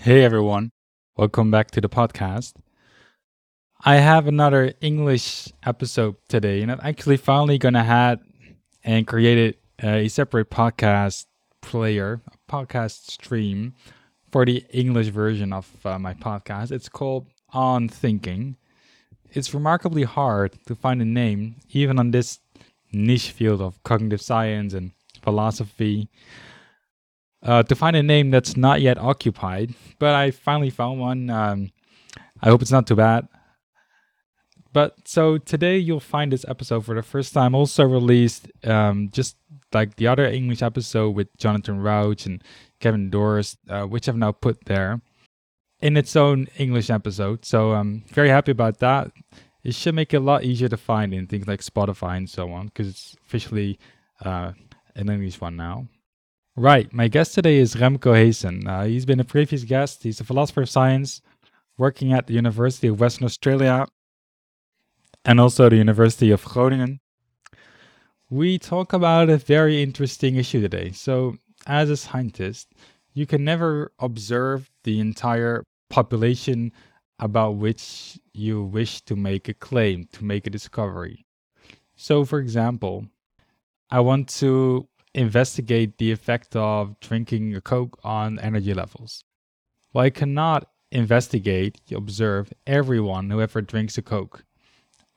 Hey everyone, welcome back to the podcast. I have another English episode today, and I'm actually finally gonna have and created a separate podcast player, a podcast stream for the English version of uh, my podcast. It's called On Thinking. It's remarkably hard to find a name, even on this niche field of cognitive science and philosophy uh, to find a name that's not yet occupied, but I finally found one. Um, I hope it's not too bad. But so today you'll find this episode for the first time also released, um, just like the other English episode with Jonathan Rauch and Kevin Dorst, uh, which I've now put there in its own English episode. So I'm very happy about that. It should make it a lot easier to find in things like Spotify and so on because it's officially uh, an English one now. Right. My guest today is Remco Heesen. Uh, he's been a previous guest. He's a philosopher of science working at the University of Western Australia and also the University of Groningen. We talk about a very interesting issue today. So, as a scientist, you can never observe the entire population about which you wish to make a claim, to make a discovery. So, for example, I want to investigate the effect of drinking a Coke on energy levels. Well, I cannot investigate, observe everyone who ever drinks a Coke.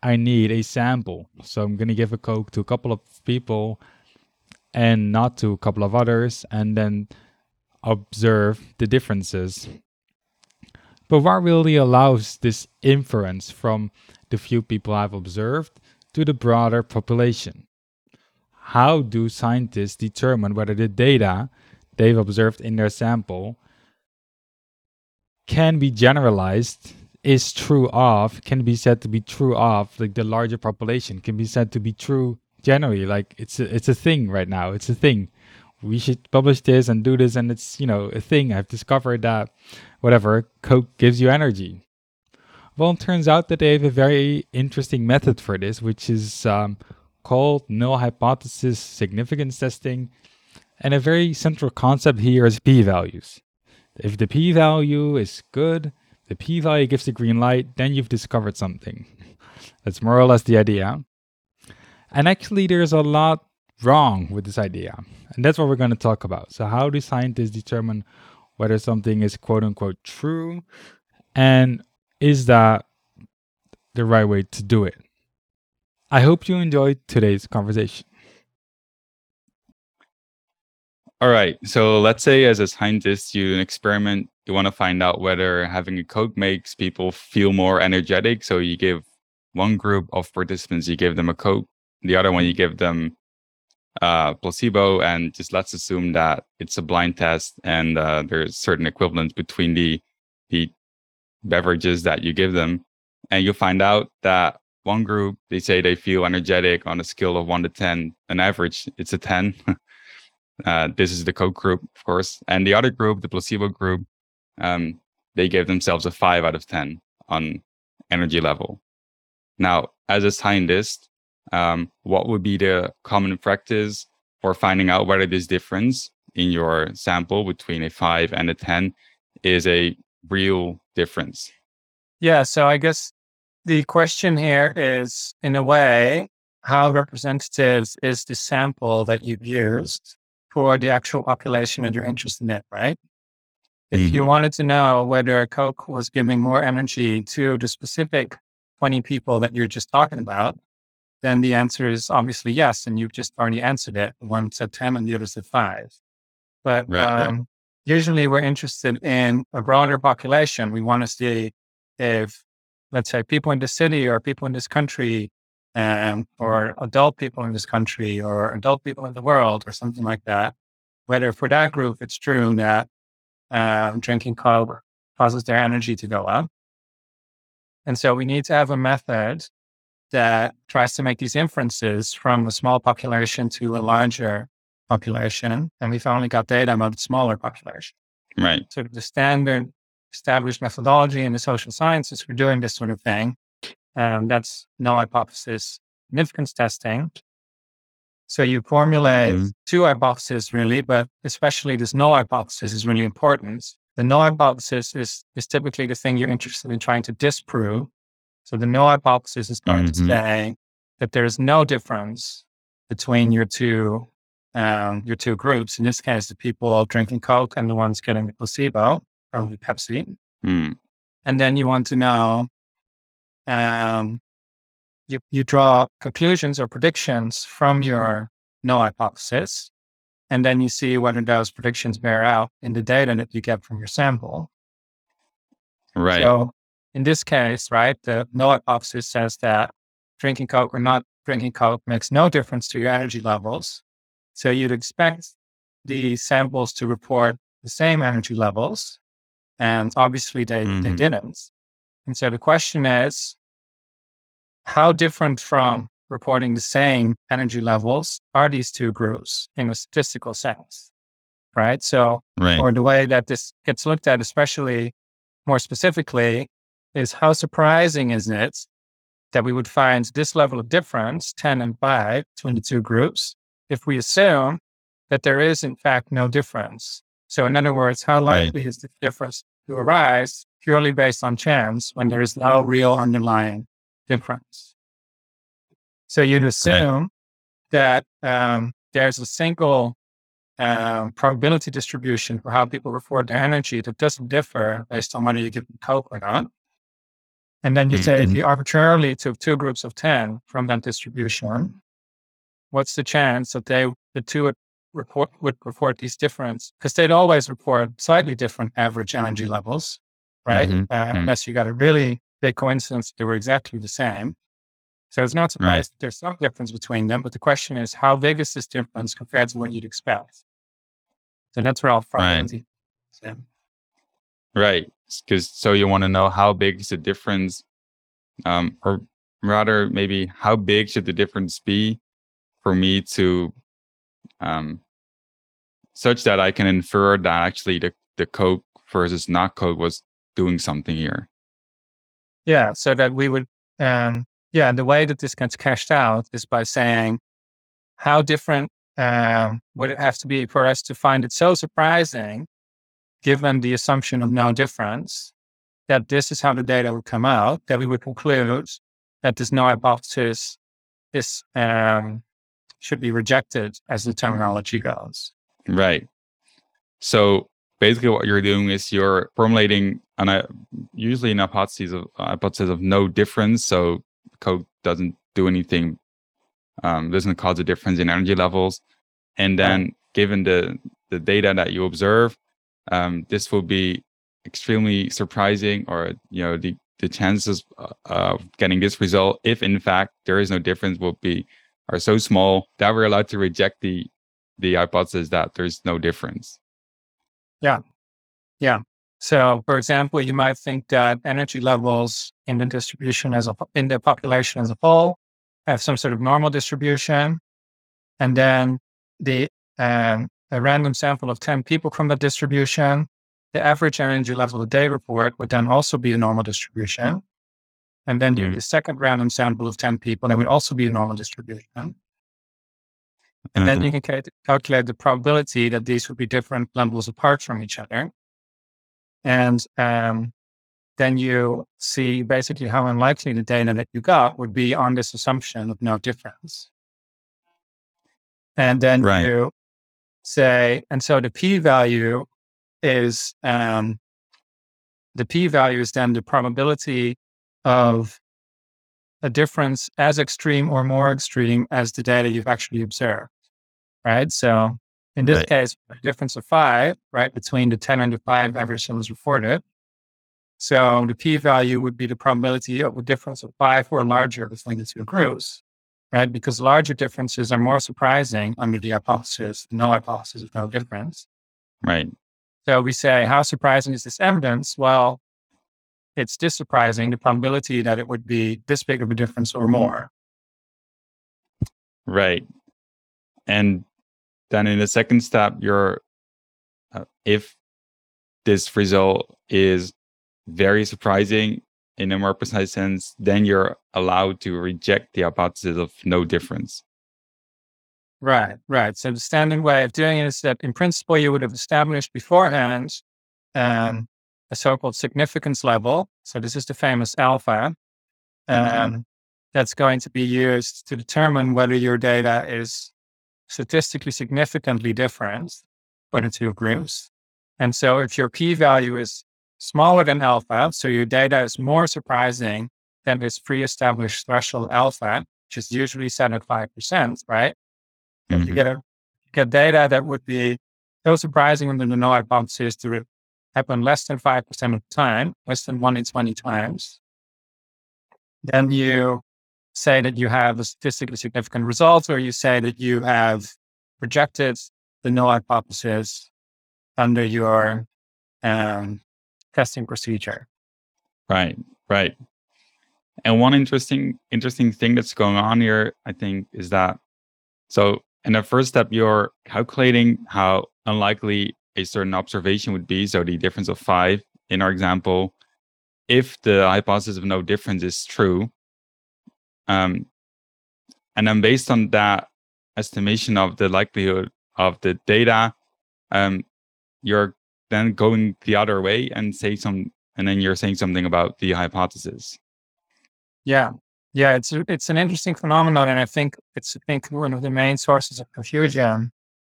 I need a sample. So I'm going to give a Coke to a couple of people and not to a couple of others, and then observe the differences. But what really allows this inference from the few people I've observed to the broader population? How do scientists determine whether the data they've observed in their sample can be generalized is true of can be said to be true of like the larger population can be said to be true generally? Like it's a, it's a thing right now. It's a thing. We should publish this and do this and it's you know a thing. I've discovered that whatever coke gives you energy. Well it turns out that they have a very interesting method for this which is um, called null hypothesis significance testing. And a very central concept here is p values. If the p value is good, the p value gives the green light, then you've discovered something. That's more or less the idea. And actually, there's a lot wrong with this idea. And that's what we're going to talk about. So, how do scientists determine whether something is quote unquote true? And is that the right way to do it? I hope you enjoyed today's conversation. All right. So let's say as a scientist, you an experiment, you want to find out whether having a Coke makes people feel more energetic. So you give one group of participants, you give them a Coke, the other one you give them uh, placebo, and just let's assume that it's a blind test and uh, there's certain equivalence between the the beverages that you give them, and you find out that one group they say they feel energetic on a scale of 1 to 10 an average it's a 10 uh, this is the coke group of course. And the other group the placebo group um, they gave themselves a 5 out of 10 on energy level. Now as a scientist um, what would be the common practice for finding out whether this difference in your sample between a 5 and a 10 is a real difference? Yeah so i guess the question here is, in a way, how representative is the sample that you've used for the actual population that you're interested in, right? If mm-hmm. you wanted to know whether Coke was giving more energy to the specific 20 people that you're just talking about, then the answer is obviously yes. And you've just already answered it. One said 10 and the other said five. But right, um, usually we're interested in a broader population. We want to see if let's say people in the city or people in this country um, or adult people in this country or adult people in the world or something like that, whether for that group it's true that um, drinking Coke causes their energy to go up. And so we need to have a method that tries to make these inferences from a small population to a larger population. And we've only got data about the smaller population. Right. So the standard established methodology in the social sciences for doing this sort of thing. Um, that's null hypothesis significance testing. So you formulate mm-hmm. two hypotheses really, but especially this null hypothesis is really important the null hypothesis is, is typically the thing you're interested in trying to disprove. So the null hypothesis is going Mhm. to say that there's no difference between your two um, your two groups. In this case, the people all drinking Coke and the ones getting the placebo, probably Pepsi. Hmm. And then you want to know um, you, you draw conclusions or predictions from your null hypothesis. And then you see whether those predictions bear out in the data that you get from your sample. Right. So in this case, right, the null hypothesis says that drinking Coke or not drinking Coke makes no difference to your energy levels. So you'd expect the samples to report the same energy levels. And obviously they, they Mhm. didn't. And so the question is, how different from reporting the same energy levels are these two groups in a statistical sense? Right. So right. or the way that this gets looked at, especially more specifically, is how surprising is it that we would find this level of difference, 10 and 5, between the two groups, if we assume that there is, in fact, no difference. So, in other words, how Right. likely is the difference to arise purely based on chance when there is no real underlying difference? So, you'd assume that um, there's a single um, probability distribution for how people report their energy that doesn't differ based on whether you give them Coke or not. And then you say if you arbitrarily took two groups of 10 from that distribution, what's the chance that they, the two would report, would report these difference? Because they'd always report slightly different average energy levels, right? Mhm. Uh, Mhm. Unless you got a really big coincidence, they were exactly the same. So it's not surprising there's some difference between them, but the question is, how big is this difference compared to what you'd expect? So that's where all probability. So, Right. Because so you want to know how big is the difference, um, or rather, maybe how big should the difference be for me to, um, such that I can infer that actually the, the Coke versus not Coke was doing something here. yeah, so that we would, um, yeah, the way that this gets cashed out is by saying, how different um, would it have to be for us to find it so surprising, given the assumption of no difference, that this is how the data would come out, that we would conclude that this null hypothesis is um, should be rejected as the terminology goes. Right. So basically, what you're doing is you're formulating an uh, usually an hypothesis of a hypothesis of no difference. So Coke doesn't do anything, um, doesn't cause a difference in energy levels, and then given the the data that you observe, um, this will be extremely surprising, or you know the the chances uh, of getting this result, if in fact there is no difference, will be are so small that we're allowed to reject the the hypothesis that there's no difference. Yeah. Yeah. So, for example, you might think that energy levels in the distribution as a in the population as a whole have some sort of normal distribution, and then the um, a random sample of ten people from that distribution, the average energy level that they report would then also be a normal distribution, and then you Mhm. the second random sample of ten people that would also be a normal distribution, and then Mhm. you can cal- calculate the probability that these would be different levels apart from each other. And um, then you see basically how unlikely the data that you got would be on this assumption of no difference. And then Right. you say, and so the p value is um, the p value is then the probability of a difference as extreme or more extreme as the data you've actually observed. Right. So in this Right. case, a difference of five, right, between the 10 and the five average that was reported. So the p value would be the probability of a difference of five or larger between the two groups, right? Because larger differences are more surprising under the hypothesis, null hypothesis of no difference. Right. So we say, how surprising is this evidence? Well, it's this surprising, the probability that it would be this big of a difference or more. Right. And then in the second step, you're uh, if this result is very surprising in a more precise sense, then you're allowed to reject the hypothesis of no difference. Right, right. So the standard way of doing it is that in principle, you would have established beforehand um, a so-called significance level. So this is the famous alpha. Um, that's going to be used to determine whether your data is statistically significantly different for the two groups. And so if your p value is smaller than alpha, so your data is more surprising than this pre established threshold alpha, which is usually set at 5%, right? Mhm. If you get a get data that would be so surprising under the null hypothesis to happen less than 5% of the time, less than one in 20 times, then you say that you have a statistically significant result, or you say that you have rejected the null hypothesis under your um, testing procedure. Right, right. And one interesting interesting thing that's going on here, I think, is that so in the first step, you're calculating how unlikely a certain observation would be. So the difference of five in our example, if the hypothesis of no difference is true, um, and then based on that estimation of the likelihood of the data, um, you're then going the other way and say some, and then you're saying something about the hypothesis. Yeah, yeah, it's it's an interesting phenomenon, and I think it's I think one of the main sources of confusion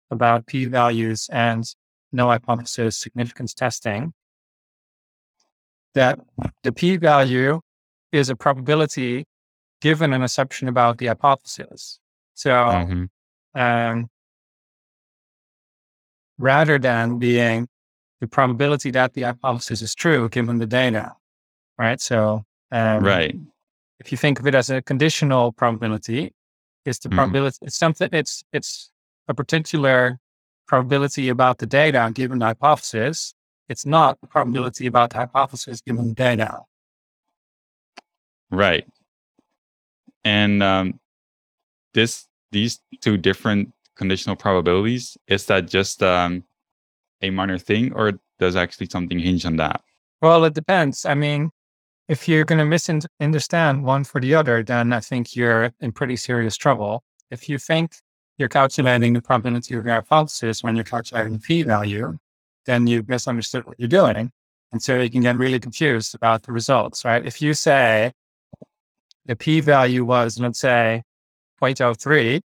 about p values and null hypothesis significance testing. That the p value is a probability given an assumption about the hypothesis. So Mhm. um, rather than being the probability that the hypothesis is true given the data, right? So um, Right. if you think of it as a conditional probability, it's the Mhm. probability. It's something. It's it's a particular probability about the data given the hypothesis. It's not probability about the hypothesis given the data. Right. And um, this these two different conditional probabilities is that just um, a minor thing, or does actually something hinge on that? Well, it depends. I mean, if you're going to misunderstand one for the other, then I think you're in pretty serious trouble. If you think you're calculating the probability of your hypothesis when you're calculating the p value, then you've misunderstood what you're doing. And so you can get really confused about the results, right? If you say the p value was, let's say, 0.03,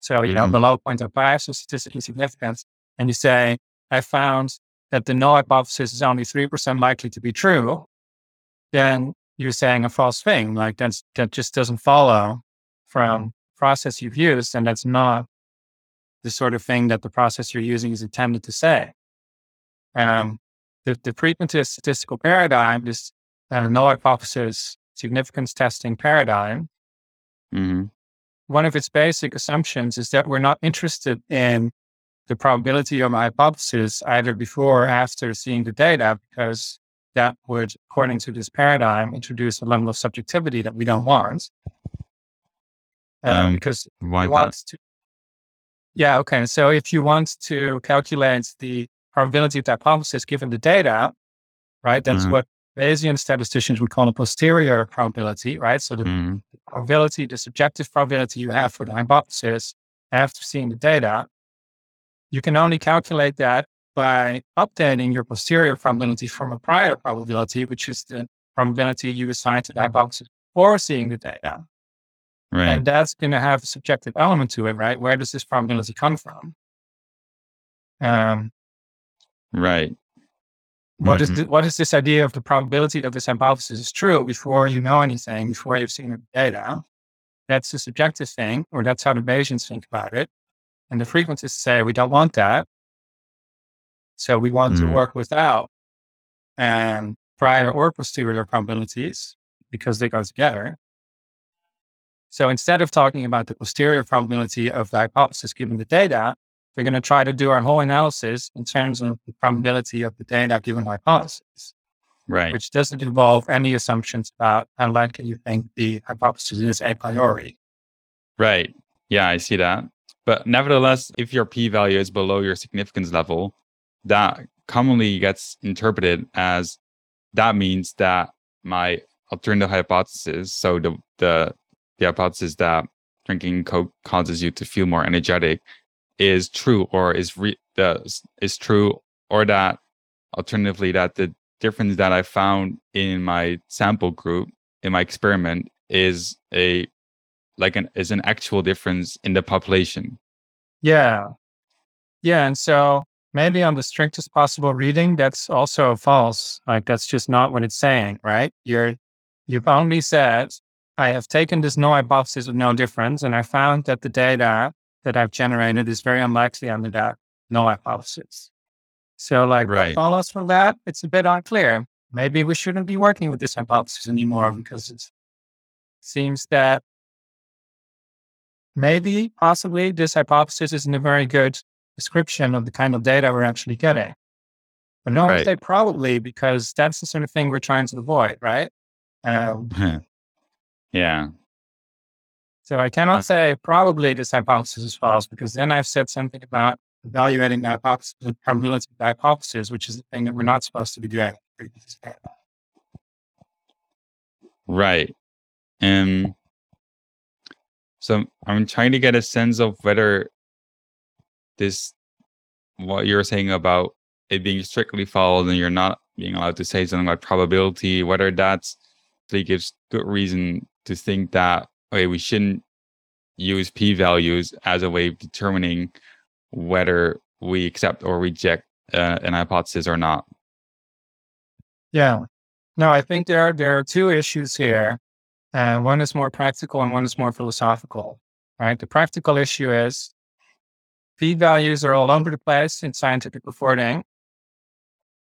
so, you know, Mhm. below 0.05, so statistically significant, and you say, I found that the null hypothesis is only 3% likely to be true, then you're saying a false thing. Like that's, that just doesn't follow from process you've used. And that's not the sort of thing that the process you're using is intended to say. Um, the, the frequentist statistical paradigm, this uh, null hypothesis significance testing paradigm, hmm one of its basic assumptions is that we're not interested in the probability of a hypothesis either before or after seeing the data, because that would, according to this paradigm, introduce a level of subjectivity that we don't want. Uh, Um, because Why you want to. Yeah. Okay. So if you want to calculate the probability of the hypothesis given the data, right? That's Mhm. what Bayesian statisticians would call a posterior probability, right? So the Mhm. probability, the subjective probability you have for the hypothesis after seeing the data, you can only calculate that by updating your posterior probability from a prior probability, which is the probability you assign to the hypothesis before seeing the data. Right. And that's going to have a subjective element to it, right? Where does this probability come from? Um, right. what is Mhm. the, what is this idea of the probability that this hypothesis is true before you know anything, before you've seen the data? That's a subjective thing, or that's how the Bayesians think about it. And the frequentists say we don't want that. So we want to Mm. work without um, prior or posterior probabilities because they go together. So instead of talking about the posterior probability of the hypothesis given the data, we're going to try to do our whole analysis in terms of the probability of the data given the hypothesis, Right. which doesn't involve any assumptions about how likely you think the hypothesis is a priori. Right. Yeah, I see that. But nevertheless, if your p value is below your significance level, that commonly gets interpreted as that means that my alternative hypothesis, so the the the hypothesis that drinking Coke causes you to feel more energetic, is true or is re- the is true, or that alternatively that the difference that I found in my sample group in my experiment is a like an is an actual difference in the population. Yeah. Yeah. And so maybe on the strictest possible reading, that's also false. Like that's just not what it's saying, right? You're you've only said, I have taken this null hypothesis of no difference, and I found that the data that I've generated is very unlikely under that null hypothesis. So, like, Right. what follows from that? It's a bit unclear. Maybe we shouldn't be working with this hypothesis anymore because it seems that maybe, possibly, this hypothesis isn't a very good description of the kind of data we're actually getting. But no, I Right. say probably because that's the sort of thing we're trying to avoid, right? Um, yeah. so I cannot Uh. say probably this hypothesis is false because then I've said something about evaluating the hypothesis, the probability of the hypothesis, which is the thing that we're not supposed to be doing. Right. Um so I'm trying to get a sense of whether this what you're saying about it being strictly followed and you're not being allowed to say something about probability, whether that's actually gives good reason to think that okay, we shouldn't use p values as a way of determining whether we accept or reject uh, an hypothesis or not. Yeah. No, I think there are, there are two issues here. Uh, one is more practical and one is more philosophical, right? The practical issue is p values are all over the place in scientific reporting.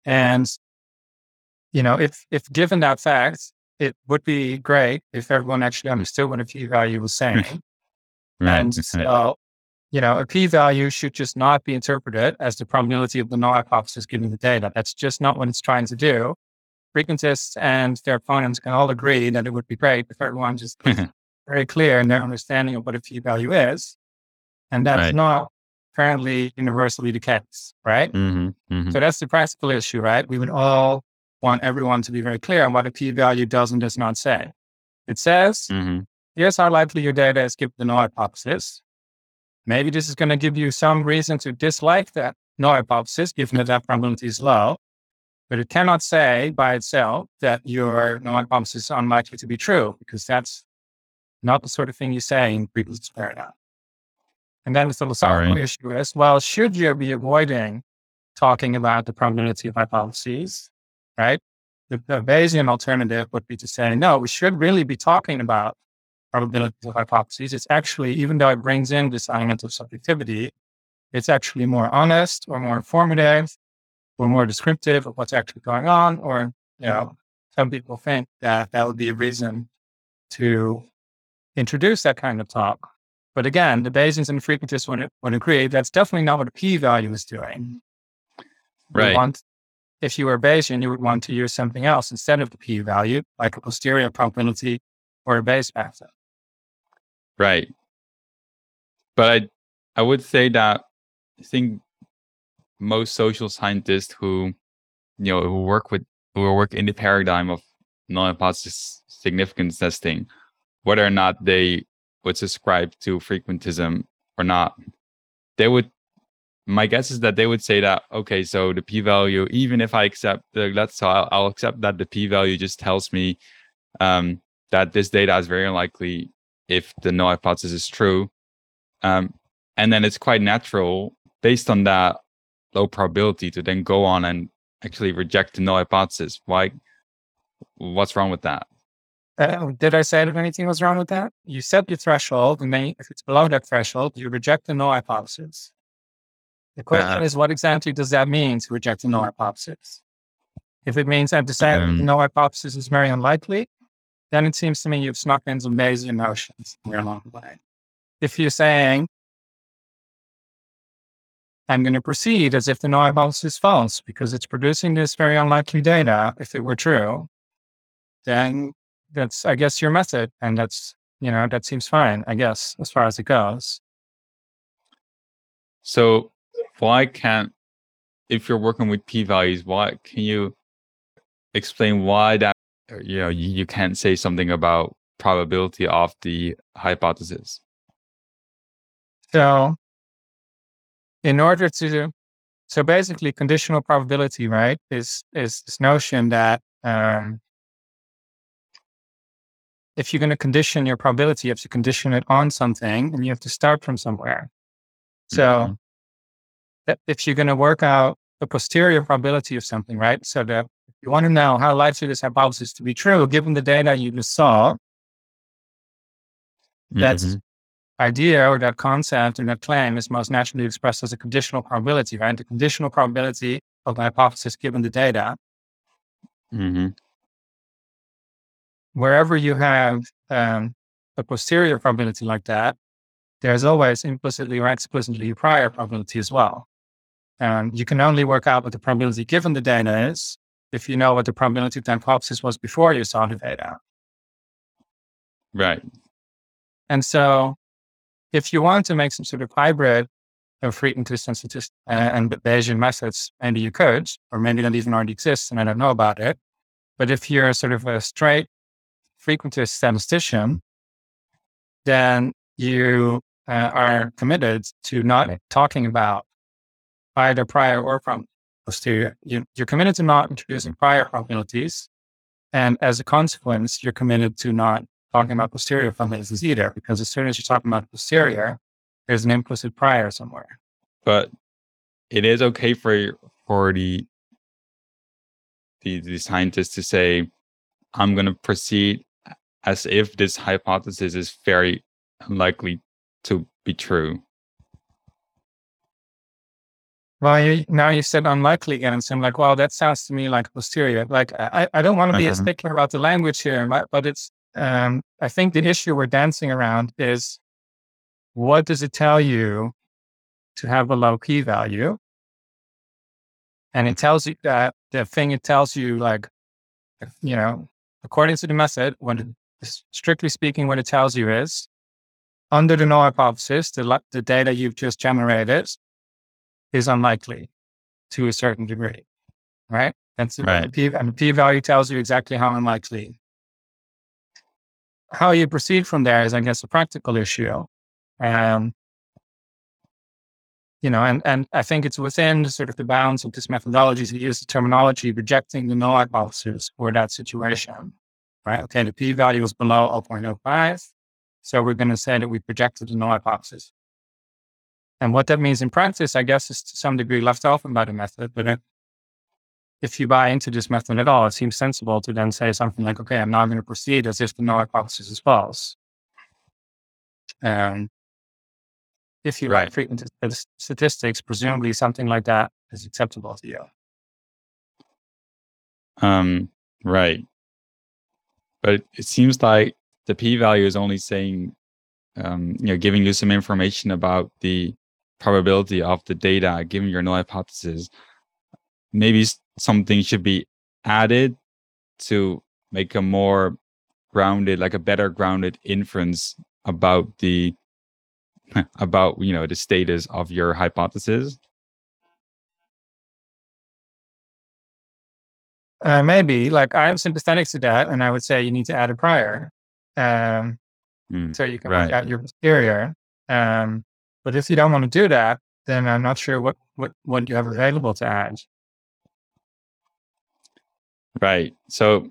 And, you know, if, if given that fact, it would be great if everyone actually understood what a p value was saying. And so, you know, a p value should just not be interpreted as the probability of the null hypothesis given the data. That's just not what it's trying to do. Frequentists and their opponents can all agree that it would be great if everyone just very clear in their understanding of what a p value is. And that's Right. not apparently universally the case, right? mm-hmm, mm-hmm. So that's the practical issue, right? We would all want everyone to be very clear on what a p value does and does not say. It says, Mm-hmm. here's how likely your data is given the null hypothesis. Maybe this is going to give you some reason to dislike that null hypothesis, given that that probability is low. But it cannot say by itself that your null hypothesis is unlikely to be true, because that's not the sort of thing you say in frequentist paradigm. And then the philosophical Alright. issue is, well, should you be avoiding talking about the probability of hypotheses, right? The, the Bayesian alternative would be to say, no, we should really be talking about probabilities of hypotheses. It's actually, even though it brings in this element of subjectivity, it's actually more honest or more informative or more descriptive of what's actually going on. Or, you know, some people think that that would be a reason to introduce that kind of talk. But again, the Bayesians and the frequentists would, would agree that's definitely not what a p value is doing. Right. want- if you were Bayesian, you would want to use something else instead of the p value, like a posterior probability or a Bayes factor. Right. But I I would say that I think most social scientists who you know who work with who work in the paradigm of null hypothesis significance testing, whether or not they would subscribe to frequentism or not, they would my guess is that they would say that okay, so the p-value, even if I accept the let's so I'll, I'll accept that the p-value just tells me um, that this data is very unlikely if the null hypothesis is true. Um, and then it's quite natural based on that low probability to then go on and actually reject the null hypothesis. Why? What's wrong with that? Uh, did I say that anything was wrong with that? You set your threshold, and then if it's below that threshold, you reject the null hypothesis. The question Uh, is, what exactly does that mean to reject the null hypothesis? If it means I've decided the Um, null hypothesis is very unlikely, then it seems to me you've snuck in some notions somewhere along the way. If you're saying, I'm going to proceed as if the null hypothesis is false because it's producing this very unlikely data, if it were true, then that's, I guess, your method. And that's, you know, that seems fine, I guess, as far as it goes. So why can't if you're working with p-values, why can you explain why that uh, you know you, you can't say something about probability of the hypothesis? So, in order to so basically, conditional probability, right, is is this notion that um, if you're going to condition your probability, you have to condition it on something, and you have to start from somewhere. So, mm-hmm. If you're going to work out the posterior probability of something, right? So that if you want to know how likely this hypothesis to be true, given the data you just saw, that's mm-hmm idea or that concept or that claim is most naturally expressed as a conditional probability, right? The conditional probability of the hypothesis given the data. Mm-hmm. Wherever you have um, a posterior probability like that, there's always implicitly or explicitly a prior probability as well. And you can only work out what the probability given the data is if you know what the probability of the hypothesis was before you saw the data. Right. And so if you want to make some sort of hybrid of frequentist and statistic and Bayesian methods, maybe you could, or maybe that even already exists and I don't know about it. But if you're sort of a straight frequentist statistician, then you uh, are committed to not talking about either prior or from posterior. You, you're committed to not introducing prior probabilities. And as a consequence, you're committed to not talking about posterior probabilities either, because as soon as you're talking about posterior, there's an implicit prior somewhere. But it is okay for for the the, the scientist to say, I'm going to proceed as if this hypothesis is very unlikely to be true. Well, you, now you said unlikely again, and so I'm like, well, that sounds to me like posterior. Like, I, I don't want to be uh-huh. a stickler about the language here, but, but it's um, I think the issue we're dancing around is what does it tell you to have a low p value? And it tells you that the thing it tells you, like, you know, according to the method, when strictly speaking, what it tells you is under the null hypothesis, the, the data you've just generated is unlikely to a certain degree, right? That's right. P, and the p value tells you exactly how unlikely how you proceed from there is, I guess, a practical issue. Um, you know, and, and I think it's within sort of the bounds of this methodology to use the terminology rejecting the null hypothesis for that situation, right? Okay, the p value is below 0.05. So we're going to say that we projected the null hypothesis. And what that means in practice, I guess, is to some degree left open by the method, but if you buy into this method at all, it seems sensible to then say something like, okay, I'm now going to proceed as if the null hypothesis is false. And if you right. write frequentist statistics, presumably something like that is acceptable to you. Um, right. But it seems like the p-value is only saying, um, you know, giving you some information about the probability of the data given your null hypothesis. Maybe something should be added to make a more grounded like a better grounded inference about the about you know the status of your hypothesis. Uh, maybe. Like i'm sympathetic to that and i would say you need to add a prior. Um, mm, so you can right. out your posterior. Um, but if you don't want to do that then i'm not sure what what what you have available to add Right. So,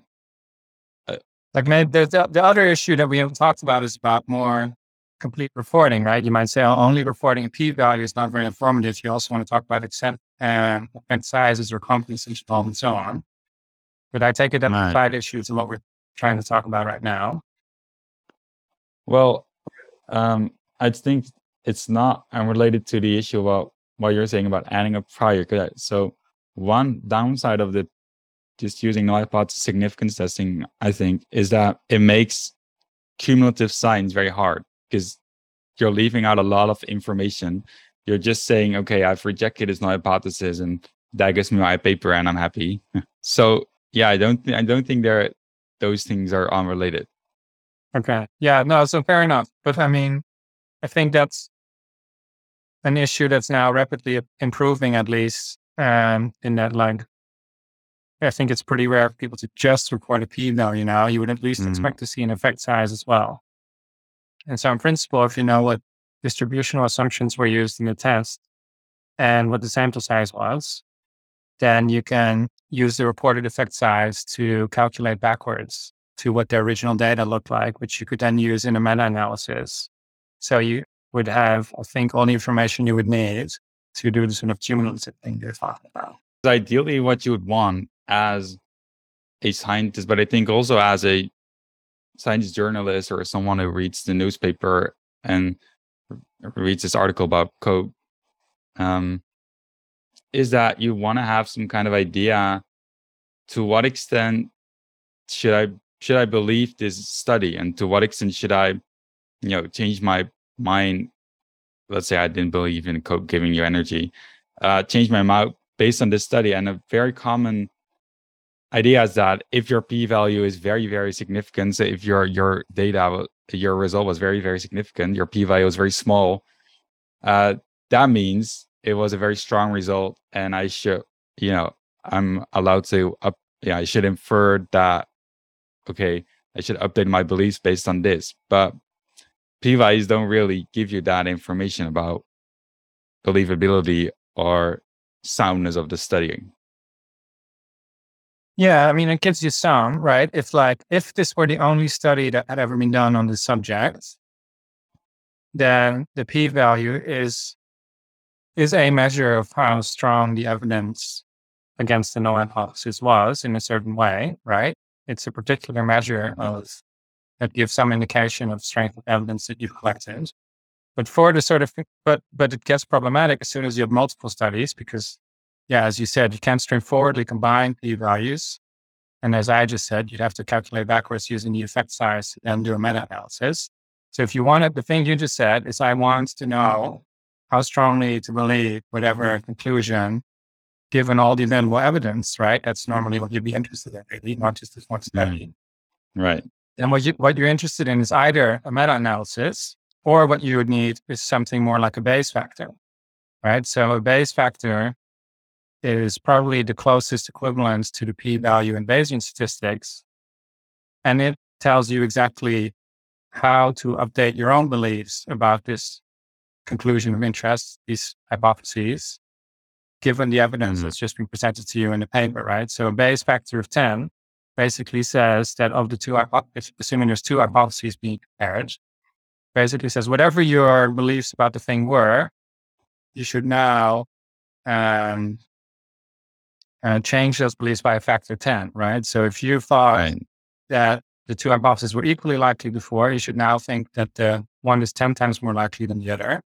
uh, like, maybe there's the, the other issue that we haven't talked about is about more complete reporting, right? You might say oh, only reporting a p value is not very informative. You also want to talk about extent and effect sizes or confidence interval and so on. But I take it that right. the side issues and what we're trying to talk about right now. Well, um, I think it's not unrelated to the issue about what you're saying about adding a prior. So one downside of the just using null hypothesis significance testing, I think, is that it makes cumulative science very hard because you're leaving out a lot of information. You're just saying, okay, I've rejected this null hypothesis and that gives me my paper and I'm happy. so yeah, I don't th- I don't think there those things are unrelated. Okay. Yeah, no, so fair enough. But I mean, I think that's an issue that's now rapidly improving at least um, in that like I think it's pretty rare for people to just report a p value now. You know, you would at least mm-hmm. expect to see an effect size as well. And so, in principle, if you know what distributional assumptions were used in the test, and what the sample size was, then you can use the reported effect size to calculate backwards to what the original data looked like, which you could then use in a meta analysis. So you would have, I think, all the information you would need to do the sort of cumulative thing you're talking about. Ideally, what you would want as a scientist, but I think also as a science journalist or someone who reads the newspaper and reads this article about Coke, um, is that you want to have some kind of idea to what extent should I should I believe this study and to what extent should I, you know, change my mind let's say I didn't believe in Coke giving you energy, uh, change my mind based on this study. And a very common idea is that if your p-value is very, very significant, so if your your data, your result was very, very significant, your p-value is very small, uh, that means it was a very strong result, and I should, you know, I'm allowed to up, yeah, I should infer that, okay, I should update my beliefs based on this. But p-values don't really give you that information about believability or soundness of the study. Yeah, I mean, it gives you some, right? If like if this were the only study that had ever been done on the subject, then the p-value is is a measure of how strong the evidence against the null hypothesis was in a certain way, right? It's a particular measure of that gives some indication of strength of evidence that you've collected. But for the sort of, but but it gets problematic as soon as you have multiple studies because, yeah, as you said, you can't straightforwardly combine p values. And as I just said, you'd have to calculate backwards using the effect size and do a meta analysis. So if you wanted, the thing you just said is I want to know how strongly to believe whatever conclusion given all the available evidence, right? That's normally what you'd be interested in, really, not just this one study. Right. And what you what you're interested in is either a meta-analysis or what you would need is something more like a Bayes factor. Right. So a Bayes factor is probably the closest equivalent to the p-value in Bayesian statistics. And it tells you exactly how to update your own beliefs about this conclusion of interest, these hypotheses, given the evidence mm-hmm. that's just been presented to you in the paper, right? So a Bayes factor of 10 basically says that of the two, assuming there's two hypotheses being compared, basically says whatever your beliefs about the thing were, you should now um, uh, change those beliefs by a factor 10, right? So if you thought right. that the two hypotheses were equally likely before, you should now think that the one is 10 times more likely than the other.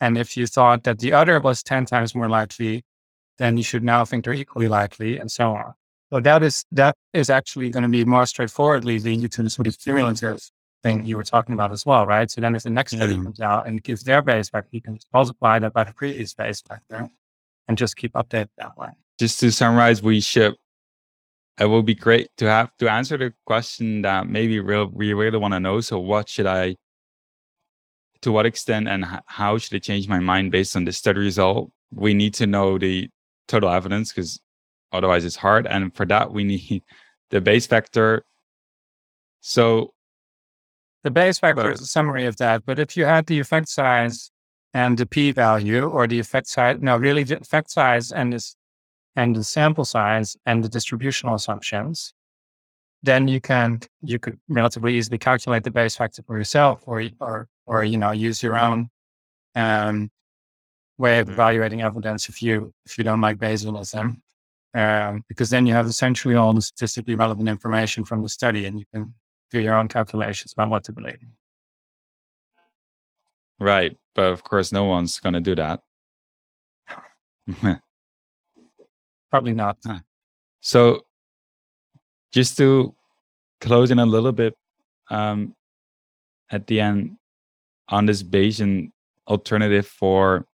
And if you thought that the other was 10 times more likely, then you should now think they're equally likely and so on. So that is that is actually going to be more straightforwardly leading you to the sort of cumulative thing you were talking about as well, right? So then if the next study mm-hmm. comes out and gives their Bayes factor, you can multiply that by the previous Bayes factor and just keep updating that way. Just to summarize, we ship. it will be great to have to answer the question that maybe real we really want to know. So what should I to what extent and how should I change my mind based on the study result? We need to know the total evidence because Otherwise, it's hard. And for that, we need the Bayes factor. So the Bayes factor but, is a summary of that. But if you add the effect size and the p value or the effect size, no, really the effect size and this and the sample size and the distributional assumptions, then you can you could relatively easily calculate the Bayes factor for yourself or or or you know use your own um, way of mm-hmm. evaluating evidence if you if you don't like Bayesianism um, because then you have essentially all the statistically relevant information from the study and you can do your own calculations about what to believe. Right. But of course, no one's going to do that. Probably not. So, just to close in a little bit um, at the end on this Bayesian alternative for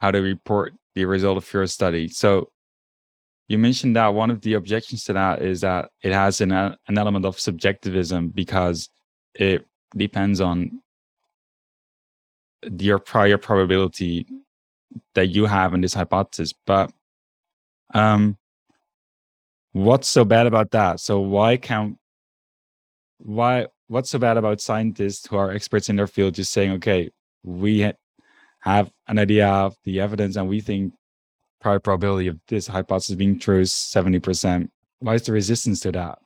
how to report the result of your study. So, you mentioned that one of the objections to that is that it has an, an element of subjectivism because it depends on your prior probability that you have in this hypothesis. But um, what's so bad about that? So why can't why what's so bad about scientists who are experts in their field just saying, okay, we have an idea of the evidence and we think probably probability of this hypothesis being true is 70%. Why is the resistance to that?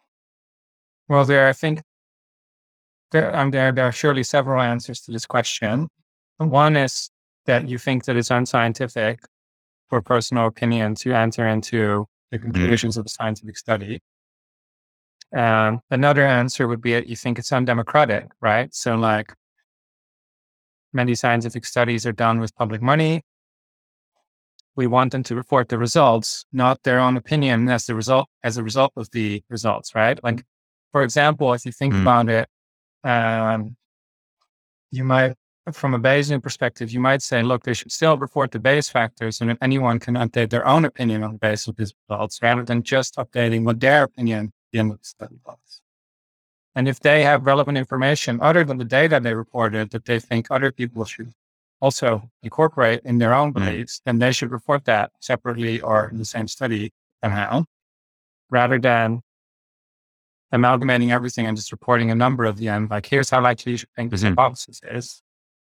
Well, there, I think there, um, there, there are surely several answers to this question. One is that you think that it's unscientific for personal opinion to enter into the Mm-hmm. conclusions of a scientific study. Um, another answer would be that you think it's undemocratic, right? So, like, many scientific studies are done with public money. We want them to report the results, not their own opinion as the result as a result of the results, right? Like, for example, if you think Mm. about it, um, you might, from a Bayesian perspective, you might say, look, they should still report the Bayes factors, and then anyone can update their own opinion on the basis of these results, rather than just updating what their opinion the end of the study was. And if they have relevant information other than the data they reported that they think other people should also incorporate in their own Mm. beliefs, then they should report that separately or in the same study somehow, rather than amalgamating everything and just reporting a number at the end. Like, here's how likely you should think this Mhm. hypothesis is.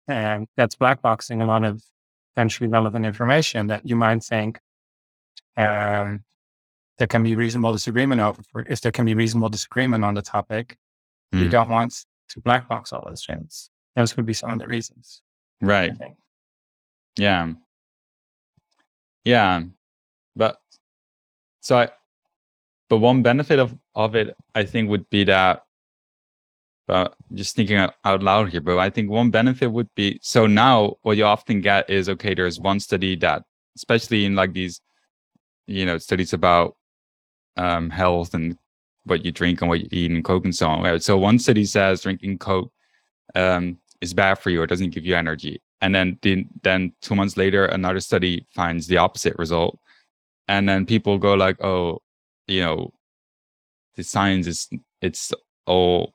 And that's black boxing a lot of potentially relevant information that you might think um, there can be reasonable disagreement over. For, if there can be reasonable disagreement on the topic, you Mm. don't want to black box all those things. Those could be some of the reasons. Right. Yeah. Yeah. But so I, but one benefit of, of it, I think, would be that, uh, just thinking out, out loud here, but I think one benefit would be so now what you often get is okay, there's one study that, especially in like these, you know, studies about um, health and what you drink and what you eat and Coke and so on. Right? So one study says drinking Coke um, is bad for you or doesn't give you energy. And then, the, then two months later, another study finds the opposite result. And then people go like, oh, you know, the science is, it's all,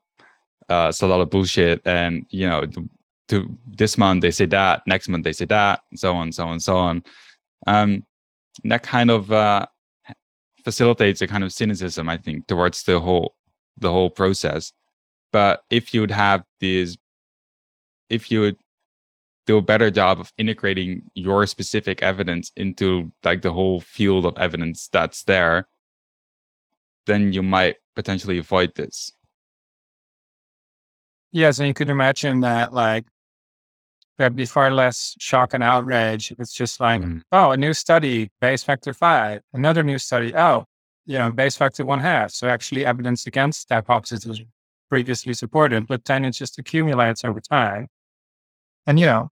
uh, it's a lot of bullshit. And, you know, to, to this month they say that, next month they say that, and so on, so on, so on. Um, that kind of, uh, facilitates a kind of cynicism, I think, towards the whole, the whole process. But if you would have these, if you would do a better job of integrating your specific evidence into like the whole field of evidence that's there, then you might potentially avoid this. Yes, and you could imagine that like there'd be far less shock and outrage. It's just like, Mhm. oh, a new study, Bayes factor five, another new study, oh, you know, Bayes factor one half. So actually evidence against the hypothesis previously supported, but then it just accumulates over time. And you know,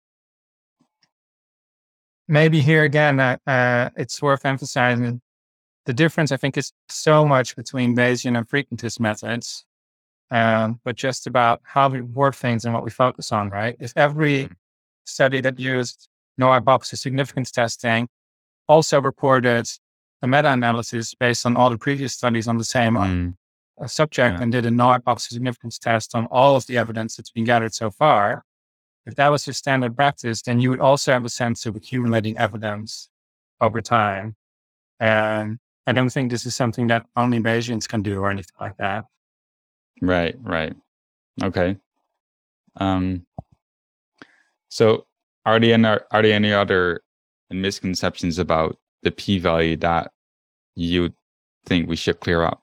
maybe here again, uh, uh, it's worth emphasizing the difference. I think is so much between Bayesian and frequentist methods um, but just about how we report things and what we focus on, right? If every study that used null hypothesis significance testing also reported a meta-analysis based on all the previous studies on the same Mm, uh, subject Yeah. and did a null hypothesis significance test on all of the evidence that's been gathered so far, if that was your standard practice, then you would also have a sense of accumulating evidence over time. And I don't think this is something that only Bayesians can do or anything like that. Right, right. Okay. Um, so are there any, are there any other misconceptions about the p-value that you think we should clear up?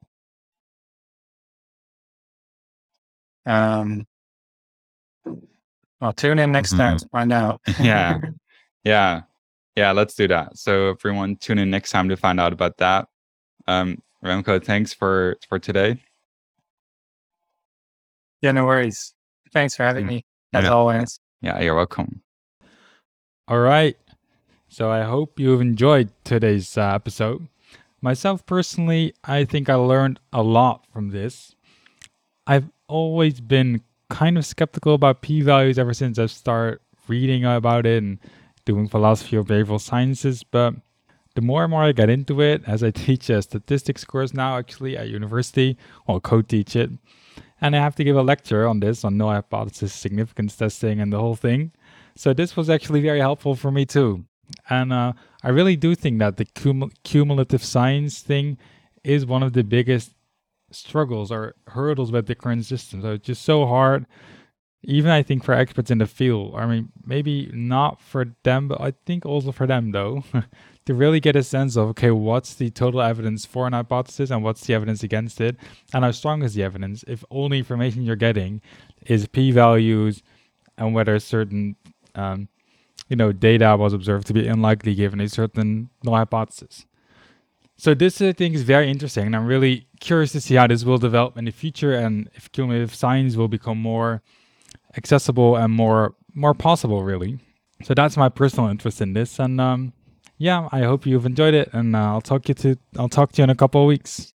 Um, well, tune in next time to find out. Yeah. Yeah. Yeah, let's do that. So everyone tune in next time to find out about that. Um, Remco, thanks for for today. yeah, no worries. Thanks for having Mm. me, as Yeah. always. Yeah, you're welcome. All right. So I hope you've enjoyed today's uh, episode. Myself personally, I think I learned a lot from this. I've always been kind of skeptical about p values ever since I've started reading about it and doing philosophy of behavioral sciences. But the more and more I get into it, as I teach a statistics course now, actually at university, or co teach it, and I have to give a lecture on this on null hypothesis significance testing and the whole thing. So this was actually very helpful for me too. And uh, I really do think that the cum- cumulative science thing is one of the biggest struggles or hurdles with the current system. So it's just so hard even I think for experts in the field. I mean, maybe not for them, but I think also for them though, to really get a sense of okay, what's the total evidence for an hypothesis and what's the evidence against it, and how strong is the evidence if only information you're getting is p-values and whether certain um, you know data was observed to be unlikely given a certain null hypothesis. So this I think is very interesting, and I'm really curious to see how this will develop in the future, and if cumulative science will become more accessible and more more possible, really. So that's my personal interest in this, and um, yeah, I hope you've enjoyed it, and uh, I'll talk you to I'll talk to you in a couple of weeks.